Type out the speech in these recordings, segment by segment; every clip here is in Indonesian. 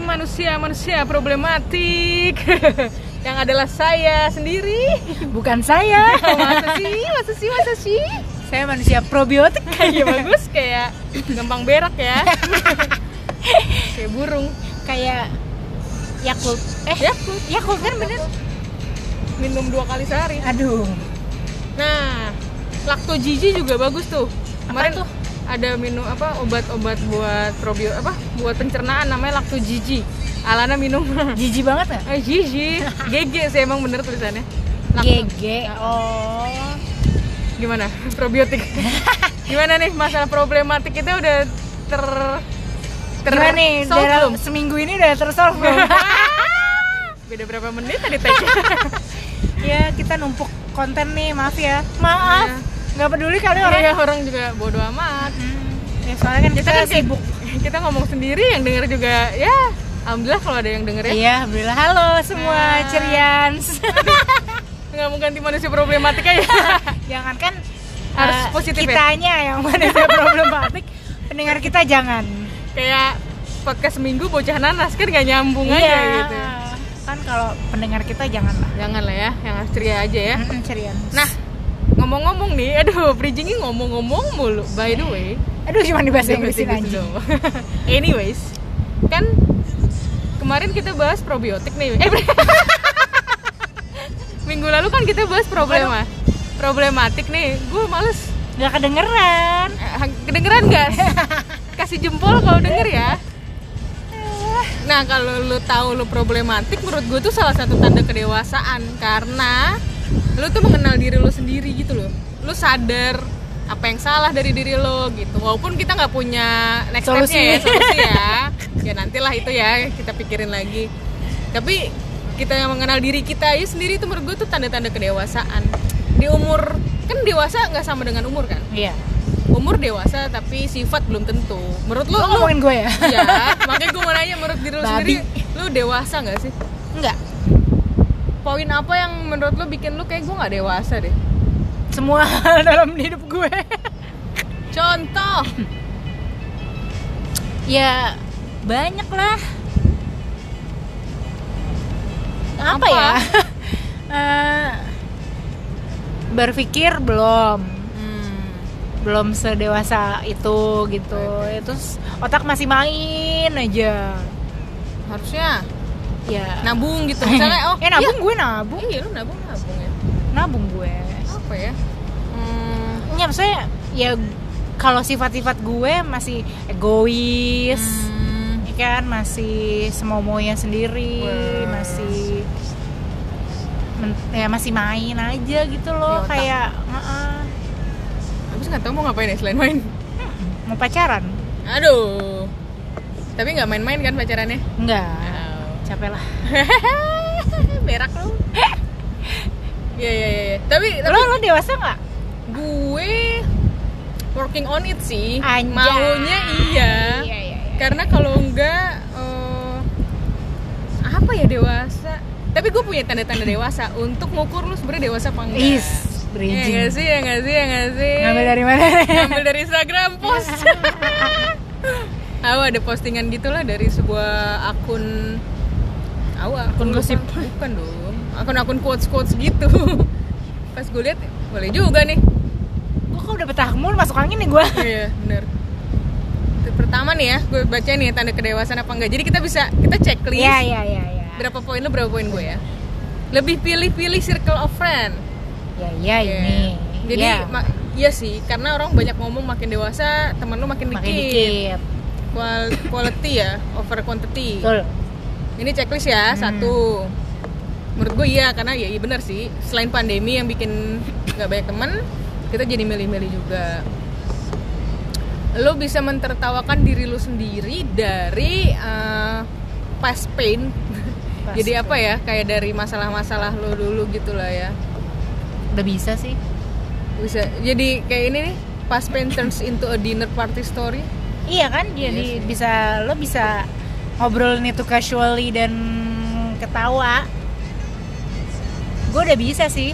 manusia-manusia problematik yang adalah saya sendiri. Bukan saya. masa sih? Masa sih? Masa sih? saya manusia probiotik. Kayak bagus kayak gampang berak ya. kayak burung. Kayak Yakult. Eh, Yakult. Yakult kan bener. Minum dua kali sehari. Aduh. Nah, lakto Gigi juga bagus tuh. Kemarin tuh? Ada minum apa obat-obat buat probio apa buat pencernaan namanya lakto Gigi. Alana minum. Jijik banget nggak? Eh, Gigi. GG sih emang bener tulisannya. Lakto. GG. Oh. Gimana? Probiotik. Gimana nih masalah problematik kita udah ter ter Gimana nih? solve Dalam belum? seminggu ini udah tersolve belum? Beda berapa menit tadi tag ya kita numpuk konten nih, maaf ya. Maaf. Iya. Nggak peduli kali orang. Iya, orang juga bodo amat. Hmm. Ya, soalnya kan kita, Kita kan sibuk. Kita ngomong sendiri yang denger juga ya alhamdulillah kalau ada yang denger ya. Iya, alhamdulillah. Halo semua cerians. nggak mau ganti manusia problematika ya jangan kan Harus eh, positif ya? kitanya yang manusia problematik, pendengar kita jangan. kayak podcast seminggu bocah nanas kan nggak nyambung aja Iya. gitu Kan kalau pendengar kita janganlah. jangan lah ya yang harus ceria aja ya cerians. nah ngomong-ngomong nih aduh bridgingnya ngomong-ngomong mulu by the way. Aduh cuma di bahasa Inggrisin aja. Anyways kan kemarin kita bahas probiotik nih. Eh minggu lalu kan kita bahas problema problematik nih. Gue males. Gak kedengeran. Eh, kedengeran nggak? Kasih jempol kalau denger ya. Nah kalau lu tahu lu problematik menurut gue tuh salah satu tanda kedewasaan. Karena lu tuh mengenal diri lu sendiri gitu loh lu sadar apa yang salah dari diri lo gitu walaupun kita nggak punya next Solusi. stepnya ya solusi ya ya nantilah itu ya kita pikirin lagi tapi kita yang mengenal diri kita aja sendiri itu menurut gue tuh tanda-tanda kedewasaan di umur kan dewasa nggak sama dengan umur kan Iya. umur dewasa tapi sifat belum tentu menurut lu Lo lu ngomongin gue ya? ya makanya gue mau nanya menurut diri lu Babi. sendiri lu dewasa nggak sih Enggak. Poin apa yang menurut lu bikin lu kayak gue nggak dewasa deh Semua hal dalam hidup gue. contoh ya banyak lah. Apa, Apa? ya? Eh, berpikir belum hmm, belum sedewasa itu gitu itu otak masih main aja harusnya ya nabung gitu. Misalnya oh eh nabung gue nabung. Iya, iya lu nabung nabung ya. Nabung gue. Apa ya? Hmm, ya maksudnya ya kalau sifat-sifat gue masih egois hmm, ya kan? Masih semau maunya sendiri masih men- ya masih main aja gitu loh otak. kayak "Heeh, habis nggak tahu mau ngapain ya selain main. Mau pacaran? Aduh. Tapi nggak main-main kan pacarannya? Enggak Oh. Capek lah berak lu Iya iya iya. Tapi tapi lo lo dewasa nggak gue working on it sih. Anjay. Maunya iya. iya iya, iya. Karena kalau enggak eh, apa ya dewasa? Tapi gue punya tanda-tanda dewasa untuk ngukur lu sebenarnya dewasa apa enggak. Is, Ya bridging. nggak sih, ya nggak sih, ya nggak sih. Ngambil dari mana? Ngambil dari Instagram post. Aku ada postingan gitulah dari sebuah akun Aku akun gosip. Bukan, dong. Akun-akun quotes-quotes gitu. Pas gue lihat boleh juga nih. Gue kok udah betah mulu masuk angin nih gue. Iya, bener. Pertama nih ya, gue baca nih tanda kedewasaan apa enggak. Jadi kita bisa kita checklist Iya iya iya iya. berapa poin lu, berapa poin gue ya. Lebih pilih-pilih circle of friend. Ya iya Iya. ini. Jadi Iya. ma- iya sih, karena orang banyak ngomong makin dewasa, temen lu makin, makin dikit. dikit. Qual- quality ya, over quantity. Betul. Ini checklist ya, Hmm. satu. Menurut gue iya, karena ya iya benar sih. Selain pandemi yang bikin nggak banyak temen, kita jadi milih-milih juga. Lo bisa mentertawakan diri lo sendiri dari eh, past pain. Past jadi apa ya? Kayak dari masalah-masalah lo dulu gitu lah ya. Udah bisa sih. Bisa. Jadi kayak ini nih, past pain turns into a dinner party story. Iya kan? Jadi bisa lo bisa ngobrolin itu casually dan ketawa. Gue udah bisa sih.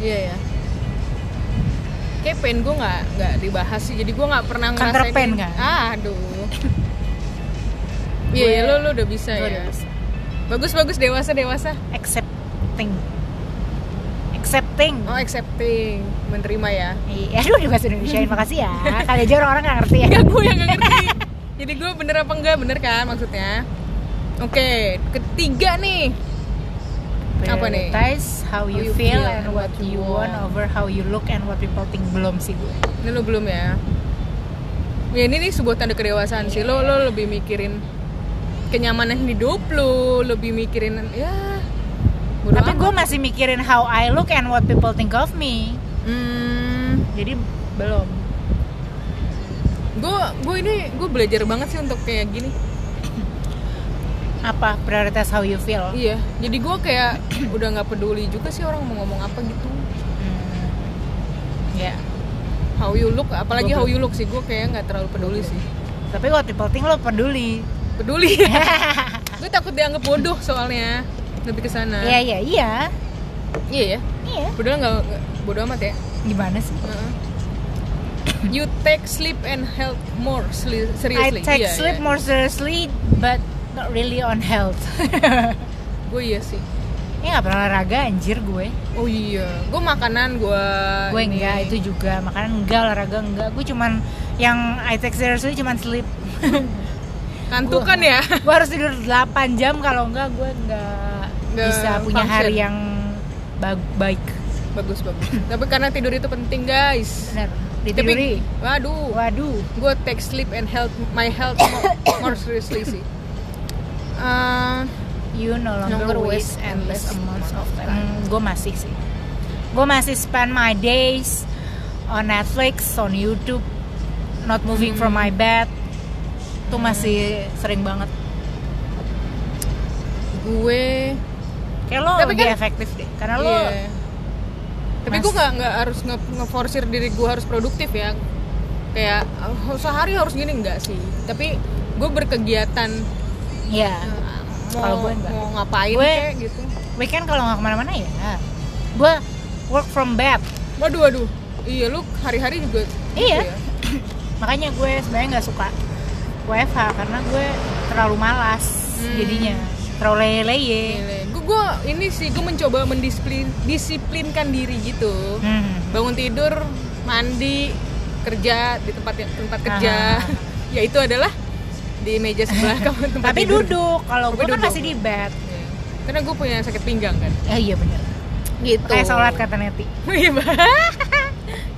Iya ya. Kayak pain gue nggak nggak dibahas sih, jadi gue nggak pernah ngerasain. pain ini. kan? Ah, aduh. iya gue- lo lo udah bisa ya udah bisa. bagus bagus dewasa dewasa accepting accepting oh accepting menerima ya Iya, aduh di bahasa Indonesia makasih ya. Kali aja orang-orang nggak ngerti ya. Gue yang gak ngerti jadi gue bener apa enggak bener kan maksudnya oke ketiga nih Apa nih? Prioritize how you, you feel, feel and what you want over how you look and what people think belum sih gue. ini lo belum ya ya ini nih sebuah tanda kedewasaan sih lo lo lebih mikirin kenyamanan hidup lo lebih mikirin ya Tapi gue masih mikirin how I look and what people think of me. hmm, Jadi belum. Gue gue ini gue belajar banget sih untuk kayak gini Apa prioritas how you feel? iya jadi gue kayak udah nggak peduli juga sih orang mau ngomong apa gitu Hmm. Ya. how you look apalagi Gua how you look sih gue kayak nggak terlalu peduli sih Tapi what people think lo peduli. peduli gue takut dianggap bodoh soalnya lebih ke sana Iya iya iya. iya ya Iya. bodoh nggak bodoh amat ya Gimana sih? Heeh. You take sleep and health more sli- I seriously take Iya, sleep iya. more seriously, but not really on health. gue iya sih. Ya nggak pernah olahraga anjir gue. oh iya. Gue makanan gue gue enggak itu juga. Makanan enggak olahraga enggak. Gue cuman yang I take seriously cuman sleep. Kantukan ya? gue harus tidur 8 jam. Kalau enggak gue enggak Nggak bisa punya function. hari yang ba- baik. Bagus bagus. Tapi karena tidur itu penting guys. Benar tapi ditiduri waduh. Waduh. Gue take sleep and health my health more, more seriously sih. Eh, you no longer, Longer waste endless amounts of time. Hmm, gue masih sih. Gue masih spend my days on Netflix on YouTube not moving from my bed. Itu masih sering banget. Gue kayak lo Tapi lebih kan- efektif deh. Karena lo Iya. Tapi gue nggak nggak harus nge ngeforsir diri gue harus produktif ya. Kayak oh, sehari harus gini enggak sih. Tapi gue berkegiatan ya mau, Kalau gue enggak. mau ngapain Gue- kayak gitu. weekend kalau nggak ke mana-mana ya gue work from bed Waduh waduh. Iya lu hari-hari juga. gitu Iya. ya? makanya gue sebenarnya nggak suka WFH karena gue terlalu malas Hmm. jadinya terlalu leye-leye Gue ini sih gue mencoba mendisiplin disiplinkan diri gitu. hmm. Bangun tidur, mandi, kerja di tempat tempat kerja. Ah. ya itu adalah di meja sebelah kamu tempat tapi tidur. duduk kalau gue kan masih di bed Iya. Karena gue punya sakit pinggang kan. eh iya bener Gitu. kayak sholat kata Neti Iya.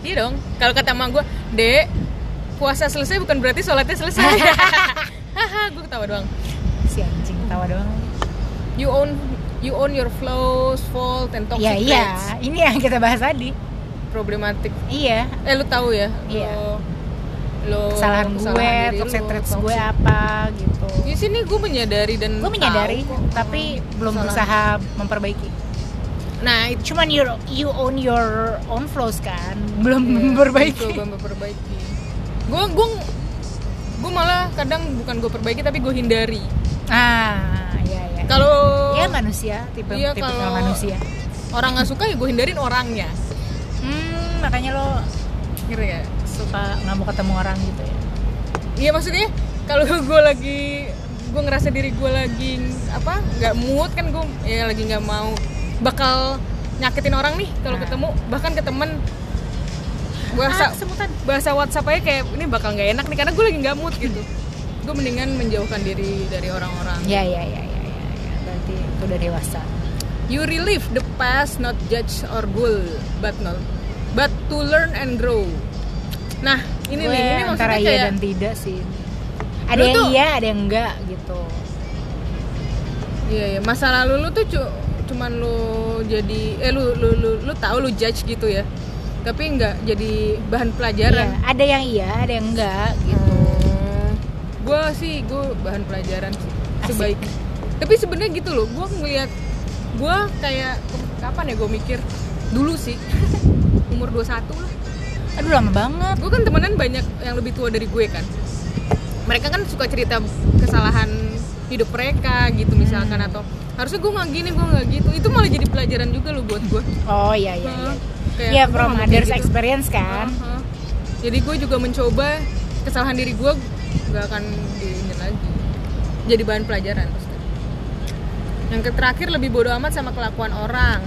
Iya dong. Kalau kata emak gue, Dek, puasa selesai bukan berarti sholatnya selesai. Haha, gue ketawa doang. si anjing tawa doang You own you own your flaws, fault, and toxic ya iya traits. ini yang kita bahas tadi Problematik. iya Eh lu tahu ya? Iya. Lo, kesalahan gue kesalahan diri toxic traits gue apa gitu Di sini gue menyadari dan gue menyadari tahu kok. tapi belum Kesalahan. berusaha memperbaiki Nah, itu cuman you you own your own flaws kan belum Iya, memperbaiki Coba memperbaiki. Gue gue gue malah kadang bukan gue perbaiki tapi gue hindari. ah Kalau ya manusia tipe Iya, tipe kalau- manusia orang nggak suka ya gue hindarin orangnya. hmm, makanya lo Ngeri ya? suka nggak mau ketemu orang gitu ya Iya maksudnya kalau gue lagi gue ngerasa diri gue lagi apa nggak mood kan gue ya lagi nggak mau bakal nyakitin orang nih kalau Nah. ketemu bahkan ke temen bahasa ah, kesemutan bahasa WhatsApp aja kayak ini bakal nggak enak nih karena gue lagi nggak mood gitu gue mendingan menjauhkan diri dari orang-orang ya ya, ya. Udah dewasa you relive the past not judge or goal but not but to learn and grow nah ini gue nih ini maksudnya iya kayak dan tidak sih ada yang tuh- iya ada yang enggak gitu Iya iya, masa lalu lu tuh cu- cuman lu jadi eh lu lu lu, lu tahu lu judge gitu ya. Tapi nggak jadi bahan Iya, pelajaran. ada yang iya ada yang enggak gitu Hmm. Gua sih gue bahan pelajaran sih Asik. Tapi sebenarnya gitu loh, gua ngelihat gua kayak kapan ya gue mikir dulu sih umur 21 lah. aduh lama banget Gue kan temenan banyak yang lebih tua dari gue kan. Mereka kan suka cerita kesalahan hidup mereka gitu misalkan Hmm. atau harusnya gue nggak gini gue nggak gitu itu malah jadi pelajaran juga loh buat gue oh iya iya iya Kayak, Iya gua from nggak others gitu. experience kan Aha. jadi gue juga mencoba kesalahan diri gue gak akan diinget lagi jadi bahan pelajaran yang ke- terakhir lebih bodoh amat sama kelakuan orang.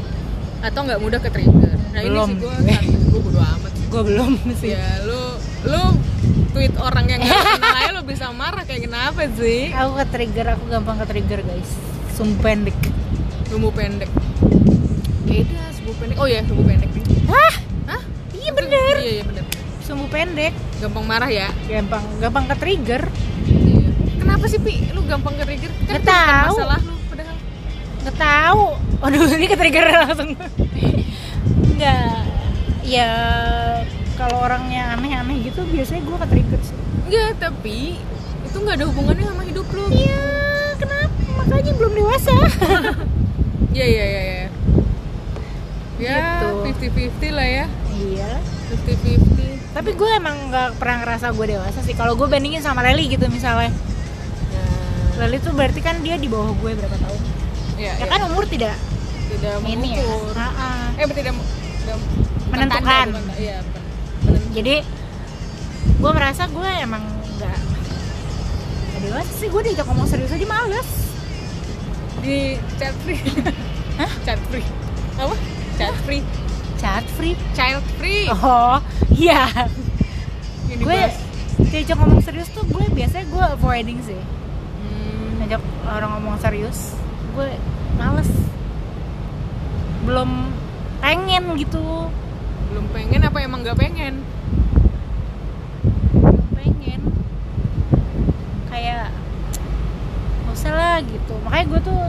Atau nggak mudah ke trigger nah Belum. ini sih gue gue bodoh amat sih. gue belum sih. Ya lu lu tweet orang yang kenal aja lu bisa marah kayak kenapa sih? Aku ke trigger aku gampang ke trigger guys. Sumbu pendek. Sumbu pendek. Ya udah sumbu pendek. Oh ya sumbu pendek. Hah? Hah? Iya bener. Iya iya bener. Sumbu pendek. Gampang marah ya? Gampang gampang ke trigger Iya. kenapa sih pi? Lu gampang ke trigger kan itu bukan tahu. masalah lu nggak tahu. Aduh ini ke trigger langsung. Nggak. Ya kalau orangnya aneh-aneh gitu biasanya gue ke trigger sih. Enggak tapi itu nggak ada hubungannya sama hidup lu. Iya kenapa? Makanya belum dewasa. Iya iya iya iya. Ya Gitu. 50-50 lah ya. Iya. 50-50 tapi gue emang nggak pernah ngerasa gue dewasa sih. Kalau gue bandingin sama Leli gitu misalnya. Nah, Leli tuh berarti kan dia di bawah gue berapa tahun ya, ya ya. kan umur tidak tidak ini ya. mengukur. Ha-ha. eh tidak Menentukan. tanda, bukan menentukan. jadi gue merasa gue emang nggak dewasa sih gue diajak ngomong serius aja males. Di chat free. Hah? chat free. Apa? Chat free. Chat free? Child free. Oh iya. Gue diajak ngomong serius tuh gue biasanya gue avoiding sih. Hmm, ngajak orang ngomong serius gue males. Belum pengen gitu. Belum pengen apa emang nggak pengen? Belum pengen. Kayak nggak usah lah gitu. Makanya gue tuh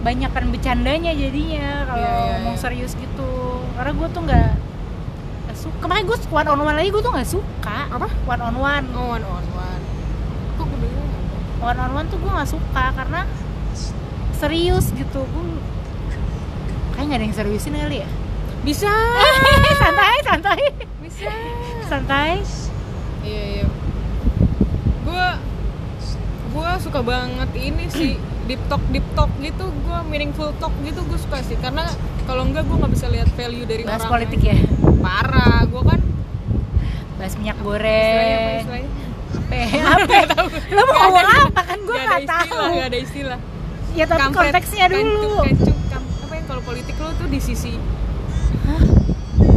banyakan bercandanya jadinya kalau Iya, iya, ngomong iya. serius gitu. Karena gue tuh nggak suka. Makanya gue one on one lagi gue tuh nggak suka. Apa? one on one. Oh one on one. Kok gue bingung one on one tuh gue nggak suka karena serius gitu. Gue kayak nggak ada yang seriusin kali ya. Bisa. Santai santai. Bisa. Santai. Iya iya. Gue gue suka banget ini sih deep talk deep talk gitu. Gue meaningful talk gitu gue suka sih. Karena kalau enggak gue nggak bisa lihat value dari bahas orang politik ya? Parah gue kan bahas minyak goreng. apa apa? Lo mau ngomong apa? Kan gue Nggak tahu. nggak ada istilah ya tapi Kampret, konteksnya dulu. apa ya kalau politik lo tuh di sisi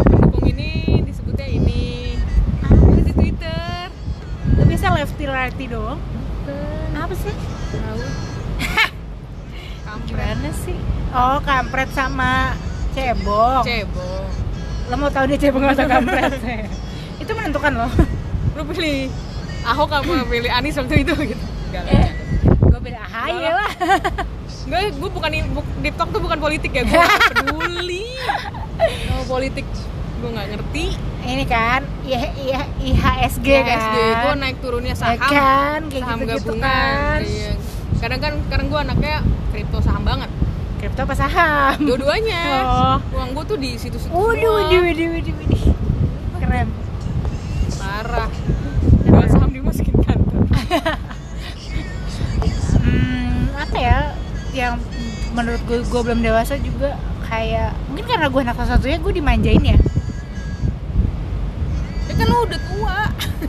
pendukung ini disebutnya ini. Itu di Twitter. Lo biasa lefty righty doang apa sih? Tahu. Kampret. Gimana sih? Oh kampret sama cebong. Cebong. Lo mau tahu dia cebong atau kampret? Itu menentukan lo lu pilih Ahok apa pilih Anies waktu itu gitu. Lah. Gue beda. Ahy lah. Enggak, gue bukan bu- deep talk tuh bukan politik ya gue peduli. Kalau politik gue nggak ngerti. Ini kan iya iya IHSG IHSG gue kan. naik turunnya Ya saham kan kayak saham gitu gitu gabungan kan. iya. kadang kan sekarang gue anaknya kripto saham banget. Kripto apa saham? Dua-duanya. Oh. Uang gue tuh di situ-situ Waduh, waduh, waduh, waduh, menurut gue, gue belum dewasa juga kayak mungkin karena gue anak satu-satunya gue dimanjain ya. ya kan lo udah tua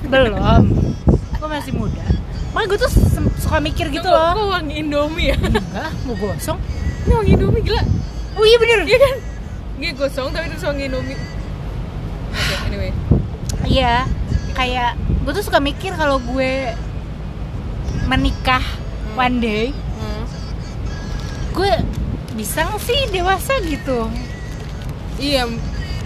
Belum. gue masih muda. Makanya gue tuh suka mikir gitu loh. kok wangi Indomie ya Enggak, mau gosong. ini wangi Indomie gila Oh iya bener. iya kan dia gosong tapi terus wangi Indomie oke anyway Iya, kayak gue tuh suka mikir kalau gue menikah one day, Hmm. Gue bisa nggak sih dewasa gitu. iya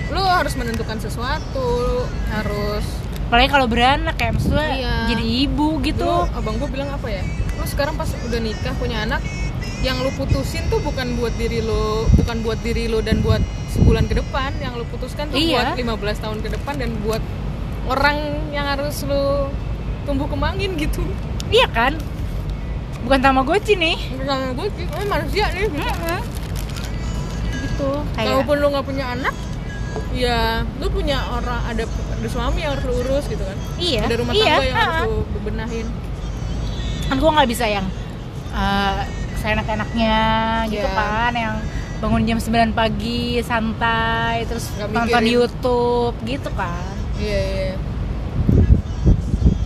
lo harus menentukan sesuatu harus Apalagi kalau beranak kayak maksudnya Iya. jadi ibu gitu. Dulu abang gue bilang apa ya lo sekarang pas udah nikah punya anak yang lo putusin tuh bukan buat diri lo bukan buat diri lo dan buat sebulan ke depan yang lo putuskan tuh Iya. buat 15 tahun ke depan dan buat orang yang harus lo tumbuh kembangin gitu Iya kan? Bukan Tamagotchi nih. Karena gue oh, manusia nih Gitu. Kayak kalaupun lo nggak punya anak ya lo punya orang ada ada suami yang harus lo urus gitu kan iya. ada rumah iya, tangga yang harus ha-ha. lo bebenahin Kan gue nggak bisa yang eh seenak-enaknya gitu Iya. kan yang bangun jam 9 pagi santai terus Nggak nonton mikirin. YouTube gitu kan iya iya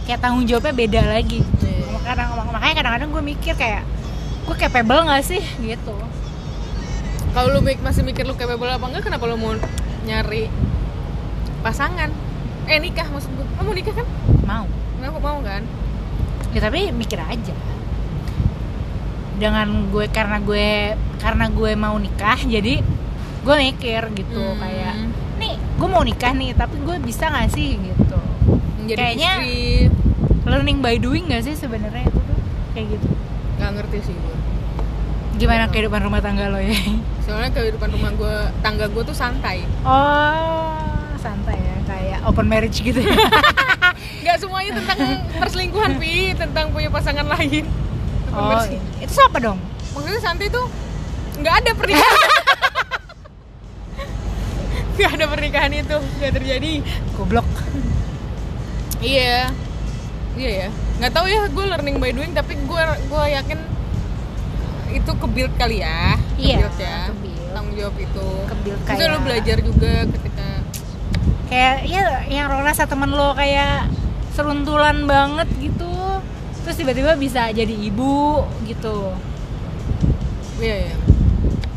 kayak tanggung jawabnya beda lagi Iya. Kadang makanya kadang-kadang gue mikir kayak gue capable nggak sih? Gitu. Kalau lu masih mikir lu capable apa enggak kenapa lu mau nyari pasangan? Eh nikah maksud gue kamu mau nikah kan? Mau. Nggak mau kan? Ya tapi mikir aja. Dengan gue karena gue karena gue mau nikah jadi gue mikir gitu Hmm. kayak nih gue mau nikah nih tapi gue bisa nggak sih? Gitu. Menjadi Kayaknya- istri learning by doing nggak sih sebenarnya itu tuh? Kayak gitu. Nggak ngerti sih gue gimana kehidupan rumah tangga lo ya? Soalnya kehidupan rumah gue tangga gue tuh santai. Oh santai ya kayak open marriage gitu ya? Nggak semuanya tentang perselingkuhan pi. Tentang punya pasangan lain. Oh itu siapa dong? Maksudnya santai tuh nggak ada pernikahan. Nggak ada pernikahan itu nggak terjadi. Goblok. Iya iya ya. Nggak tahu ya gue learning by doing tapi gue gue yakin itu kebuild kali ya. Iya, kebuild ya. kebuild. tanggung jawab itu. Kebuild kayak- lo belajar juga ketika kayak ya yang lo rasa temen lo kayak seruntulan banget gitu. Terus tiba-tiba bisa jadi ibu gitu. Iya iya.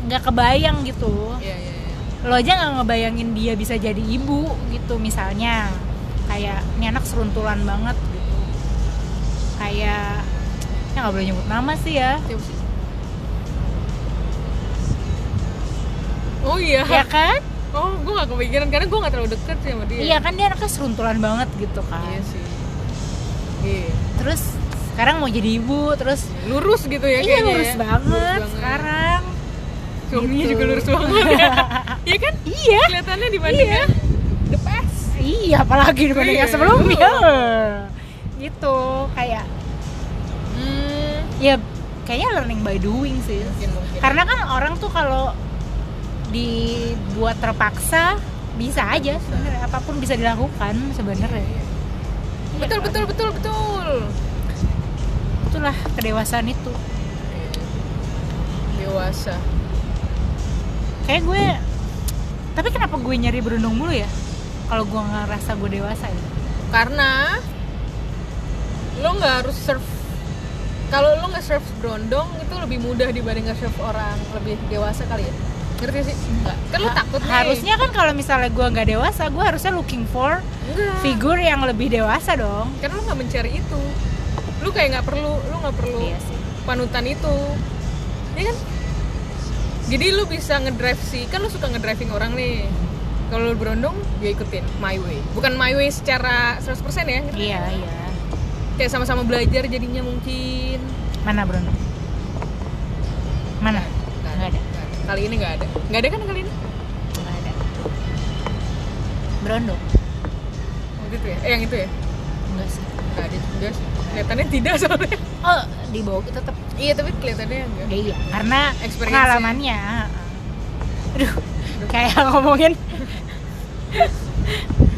Nggak kebayang gitu. Iya iya iya. lo aja nggak ngebayangin dia bisa jadi ibu gitu misalnya. Kayak ini anak seruntulan banget kayak ya nggak boleh nyebut nama sih ya. Sih? oh iya. Ya kan? Oh gue gak kepikiran karena gue gak terlalu deket sih sama dia. Iya kan dia anaknya seruntulan banget gitu kan. Iya sih. Iya. Terus sekarang mau jadi ibu terus lurus gitu ya iya lurus ya. banget sekarang. Suaminya Gitu. juga lurus banget ya. Iya kan? Iya. Kelihatannya dibandingnya the best. Iya, apalagi dibanding yang Iya. sebelumnya. Gitu, kayak ya kayaknya learning by doing sih. mungkin mungkin Karena kan orang tuh kalau dibuat terpaksa bisa aja sebenarnya apa pun bisa dilakukan sebenarnya. Iya betul kan? betul betul betul Itulah kedewasaan itu. dewasa Kayak gue tapi kenapa gue nyari berundung mulu ya? Kalau gue ngerasa gue dewasa ya. karena lo nggak harus serve kalau lo nggak serve berondong itu lebih mudah dibanding nggak serve orang lebih dewasa kali ya? Ngerti sih? Enggak kan lo Ha- takut nih. Harusnya kan kalau misalnya gue nggak dewasa, gue harusnya looking for enggak. figur yang lebih dewasa dong. karena lo nggak mencari itu. Lo kayak nggak perlu lo nggak perlu Iya sih. panutan itu. Ya kan? Jadi lu bisa ngedrive sih kan lu suka ngedriving orang nih. Kalau lu berondong ya ikutin my way. Bukan my way secara 100% ya gitu. Iya, iya. Kayak sama-sama belajar jadinya mungkin Mana Bruno? Mana? Nggak Nggak ada. Nggak ada. kali ini nggak ada nggak ada kan kali ini Nggak ada. Brondong? waktu itu ya eh yang itu ya Enggak sih. nggak ada juga sih kelihatannya tidak soalnya Oh, di bawah tetap. iya tapi kelihatannya enggak Ya, iya, karena pengalamannya. Aduh, kayak ngomongin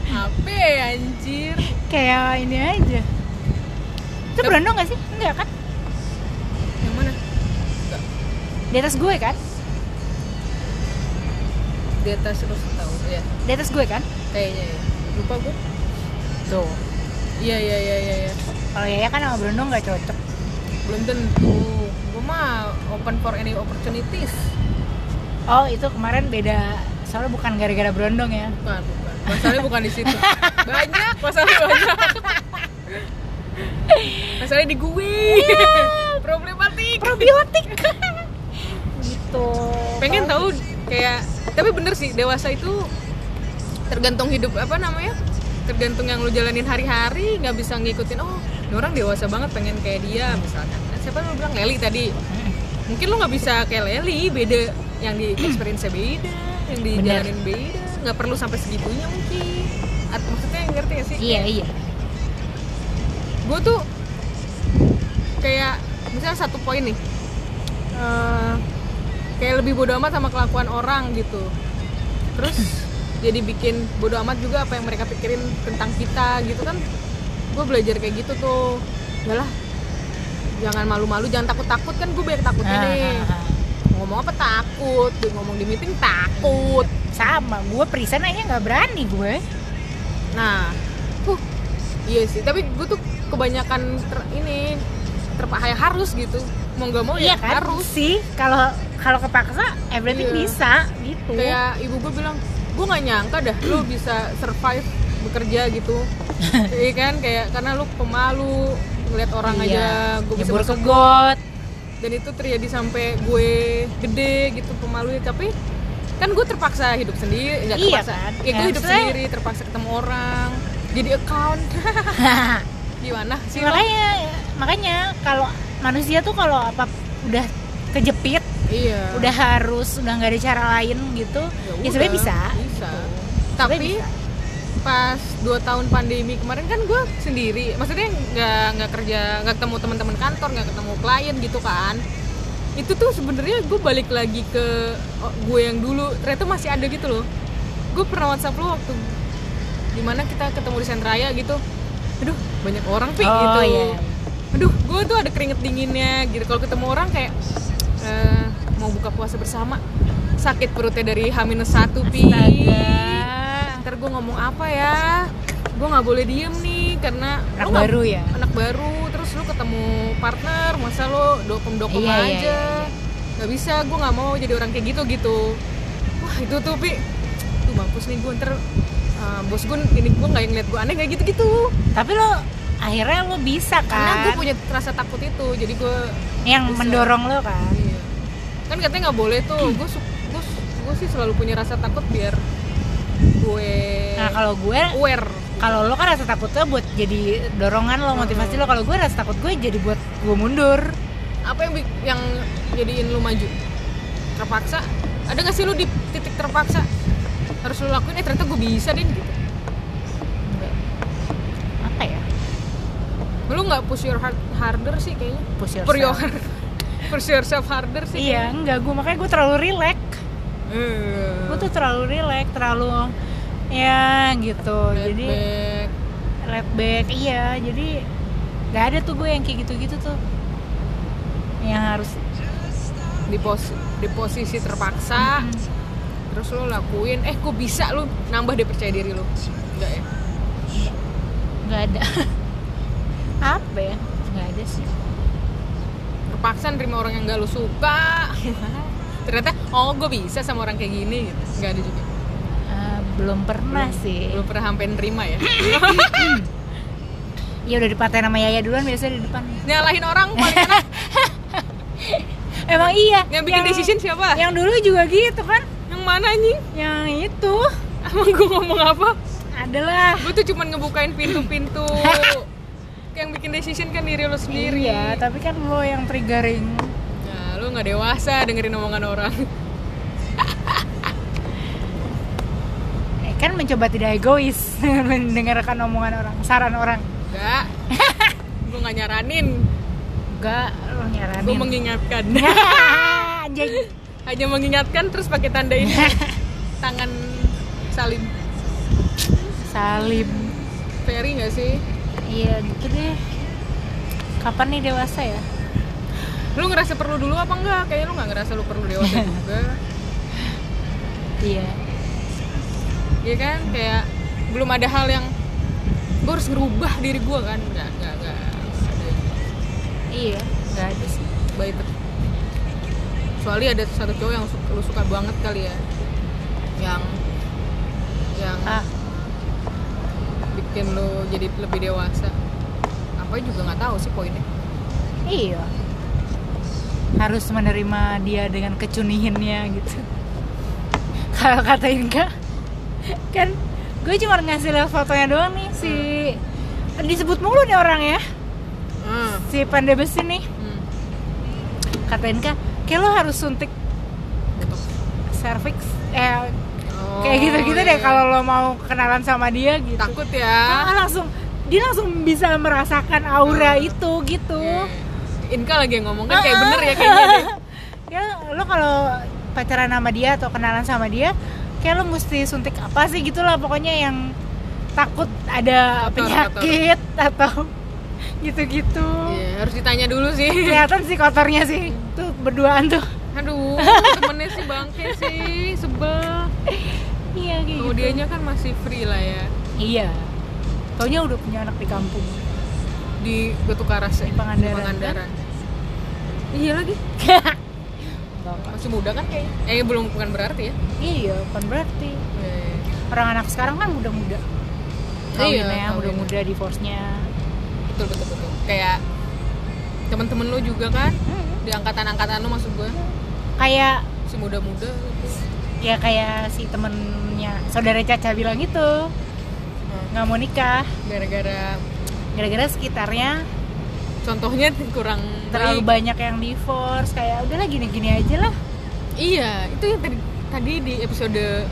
apa ya, anjir kayak ini aja. Itu berondong gak sih? Enggak kan? yang mana Di atas gue kan? di atas terus tahu ya Di atas gue kan? kayaknya ya lupa gue Tuh. iya iya iya iya iya. Kalau Yaya kan sama berondong gak cocok. belum tentu gue mah open for any opportunities Oh, itu kemarin beda. Soalnya bukan gara-gara berondong ya. bukan bukan masalahnya bukan di situ banyak masalahnya banyak masalahnya di gue. Problematik. Probiotik. gitu. pengen tahu kayak tapi bener sih dewasa itu tergantung hidup apa namanya tergantung yang lu jalanin hari-hari nggak bisa ngikutin oh ini orang dewasa banget pengen kayak dia misalkan. Nah, siapa lu bilang Leli tadi? Mungkin lu nggak bisa kayak Leli beda yang di experience beda yang dijalanin beda nggak perlu sampai segitunya mungkin. Atau maksudnya ngerti gak sih? Iya, iya. Gue tuh kayak misalnya satu poin nih eh, kayak lebih bodo amat sama kelakuan orang gitu terus jadi bikin bodo amat juga apa yang mereka pikirin tentang kita gitu kan gue belajar kayak gitu tuh Yalah, jangan malu-malu jangan takut-takut kan gue banyak takutnya Ah, nih ah, ah. ngomong apa takut Dia ngomong di meeting takut Sama, gue present aja nggak berani gue. Nah, huh, iya sih. Tapi gue tuh kebanyakan ter- ini terpaksa yang harus gitu. Mau nggak mau iya ya kan? harus. Sih kalau kalau kepaksa everything Iya. bisa gitu. Kayak ibu gue bilang gue nggak nyangka dah lu bisa survive bekerja gitu. Iya kan? Kayak karena lu pemalu ngeliat orang Iya. aja gue bisa ke got. Dan itu terjadi sampai gue gede gitu pemalu tapi kan gue terpaksa hidup sendiri nggak Iya terpaksa. kan? ya Ya, gue hidup sendiri terpaksa ketemu orang jadi account gimana? Sih lo? makanya makanya kalau manusia tuh kalau apa udah kejepit iya. udah harus udah nggak ada cara lain gitu ya, sebenarnya udah, bisa. bisa. Sebenarnya tapi bisa. pas dua tahun pandemi kemarin kan gue sendiri maksudnya nggak nggak kerja nggak ketemu teman-teman kantor nggak ketemu klien gitu kan. Itu tuh sebenarnya gue balik lagi ke oh, gue yang dulu. Ternyata masih ada gitu loh. Gue pernah whatsapp lo waktu di mana kita ketemu di sentraya gitu aduh banyak orang pi Oh, gitu iya. aduh gue tuh ada keringet dinginnya gitu. Kalau ketemu orang kayak eh, mau buka puasa bersama sakit perutnya dari H-1 pi. Astaga. ntar gue ngomong apa ya? Gue nggak boleh diem nih karena Anak baru ya? anak baru. Terus lu ketemu partner masa lo dokem dokem Iya, aja? iya, iya, nggak bisa gue nggak mau jadi orang kayak gitu gitu. Wah itu tuh pi. Tuh mampus nih gue ntar uh, bos gue ini gue nggak ngeliat gue aneh kayak gitu gitu tapi lo akhirnya lo bisa kan karena gue punya rasa takut itu jadi gue yang bisa. mendorong lo kan? Iya. kan katanya nggak boleh tuh. Gue gue gue sih selalu punya rasa takut biar gue nah kalau gue aware. kalau lo kan rasa takutnya buat jadi dorongan lo motivasi lo. Kalau gue rasa takut gue jadi buat gue mundur. Apa yang yang jadiin lu maju? Terpaksa? Ada gak sih lu di titik terpaksa harus lu lakuin eh ternyata gue bisa deh gitu. Enggak. apa ya? Lu nggak push your heart harder sih kayaknya. Push yourself. Your push yourself harder sih iya enggak gue makanya gue terlalu relax. Kayaknya. gue tuh terlalu relax terlalu ya gitu. Laid jadi back. laid back iya. Jadi nggak ada tuh gue yang kayak gitu-gitu tuh. Yang harus di pos di posisi terpaksa. Mm. Terus lu lakuin eh gue bisa lu nambah deh percaya diri lu enggak ya? Nggak ada. Apa ya? Nggak ada sih. Terpaksa nerima orang yang gak lu suka. Ternyata oh gue bisa sama orang kayak gini gitu. Nggak ada juga. Eh, belum pernah sih. Belum pernah sampai nerima ya? Ya udah dipatahin sama Yaya duluan biasanya di depan. Nyalahin orang paling enak emang iya. Yang bikin decision siapa? yang dulu juga gitu kan. yang mana anjing? Yang itu. Emang gue ngomong apa? Adalah. Gue tuh cuman ngebukain pintu-pintu. Yang bikin decision kan diri lo sendiri. Iya tapi kan lo yang triggering. Nah, lo nggak dewasa dengerin omongan orang. Eh, kan mencoba tidak egois mendengarkan omongan orang saran orang. Enggak. Gue nggak nyaranin. Enggak lo nyaranin. Gue mengingatkan. Anjing hanya mengingatkan terus pakai tanda ini. Tangan salim. Salim. Ferry nggak sih? Iya gitu deh. Kapan nih dewasa ya? Lu ngerasa perlu dulu apa enggak kayaknya lu nggak ngerasa lu perlu dewasa juga. Iya. Iya kan? Kayak belum ada hal yang gue harus ngerubah diri gue kan? Nggak nggak nggak iya nggak ada sih. Baik kecuali ada satu cowok yang su- lu suka banget kali ya. Yang yang ah. bikin lu jadi lebih dewasa. Apa juga nggak tahu sih poinnya. Iya. Harus menerima dia dengan kecunihinnya gitu. Kalau kata Inka kan gue cuma ngasih lihat fotonya doang nih si disebut mulu nih orang ya. Hmm. si pandai besi nih. Hmm. kata Inka kayak lo harus suntik cervix eh Oh, kayak gitu-gitu deh iya. kalau lo mau kenalan sama dia gitu. Takut ya. Ah, langsung dia langsung bisa merasakan aura Hmm. itu gitu. Oke. Inka lagi yang ngomong kan kayak Ah, bener ya ah. kayaknya deh. Ya lo kalau pacaran sama dia atau kenalan sama dia kayak lo mesti suntik apa sih gitu lah pokoknya yang takut ada Kotor, penyakit atau gitu-gitu. Iya, harus ditanya dulu sih. Kelihatan sih kotornya sih. Tuh berduaan tuh. Aduh temennya sih bangke sih sebel. Iya kayak kalau gitu. dianya kan masih free lah ya. Iya. Taunya udah punya anak di kampung. Di Batu Karas ya? Di Pangandaran, Pangandaran. iya lagi. Masih muda kan kayaknya? Eh belum bukan berarti ya? Iya kan berarti. Eh, orang anak sekarang kan muda-muda. Iya, kawinnya kawin. muda-muda divorce-nya. Betul betul betul. Kayak temen-temen lu juga kan? Hmm. Di angkatan-angkatan lu maksud gue? Kayak si muda-muda gitu. ya kayak si temennya saudara Caca bilang gitu. Nah, nggak mau nikah. Gara-gara gara-gara sekitarnya contohnya kurang terlalu baik. banyak yang divorce. Kayak udahlah gini-gini aja lah. Iya itu yang tadi tadi di episode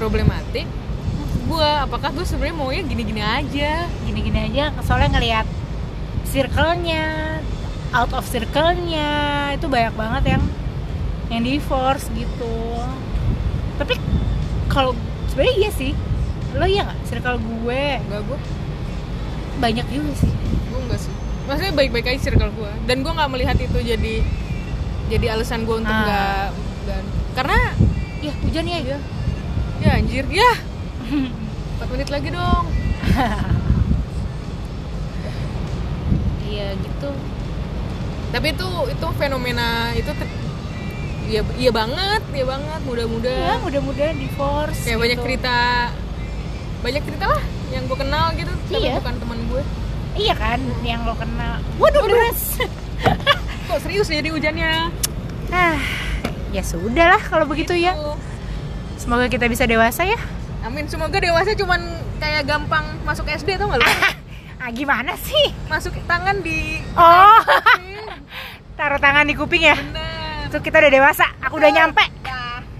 problematik. Gua apakah gue sebenarnya maunya gini-gini aja? Gini-gini aja soalnya ngelihat circle-nya out of circle-nya. Itu banyak banget yang yang divorce gitu. Tapi kalau sebenarnya iya sih. Lo iya nggak? Circle gue. Enggak gue banyak juga sih. gue enggak sih. Maksudnya baik-baik aja circle gue dan gue nggak melihat itu jadi jadi alasan gue untuk Ah. nggak nggak- karena ya hujan ya? Ya ya anjir. Ya. 4 menit lagi dong. Iya gitu tapi itu itu fenomena itu te- iya iya banget iya banget muda-muda. Ya mudah-mudahan divorce kayak banyak gitu. cerita banyak cerita lah yang gue kenal gitu tapi Iya. bukan teman gue. Iya kan yang lo kenal. Waduh deras. Kok serius jadi hujannya? Ah ya sudah lah kalau begitu ya. Gitu. semoga kita bisa dewasa ya. Amin semoga dewasa cuman kayak gampang masuk SD tau gak lu? Ah gimana sih? Masuk tangan di oh taruh tangan di kuping ya. Bener. Itu kita udah dewasa. Aku udah nyampe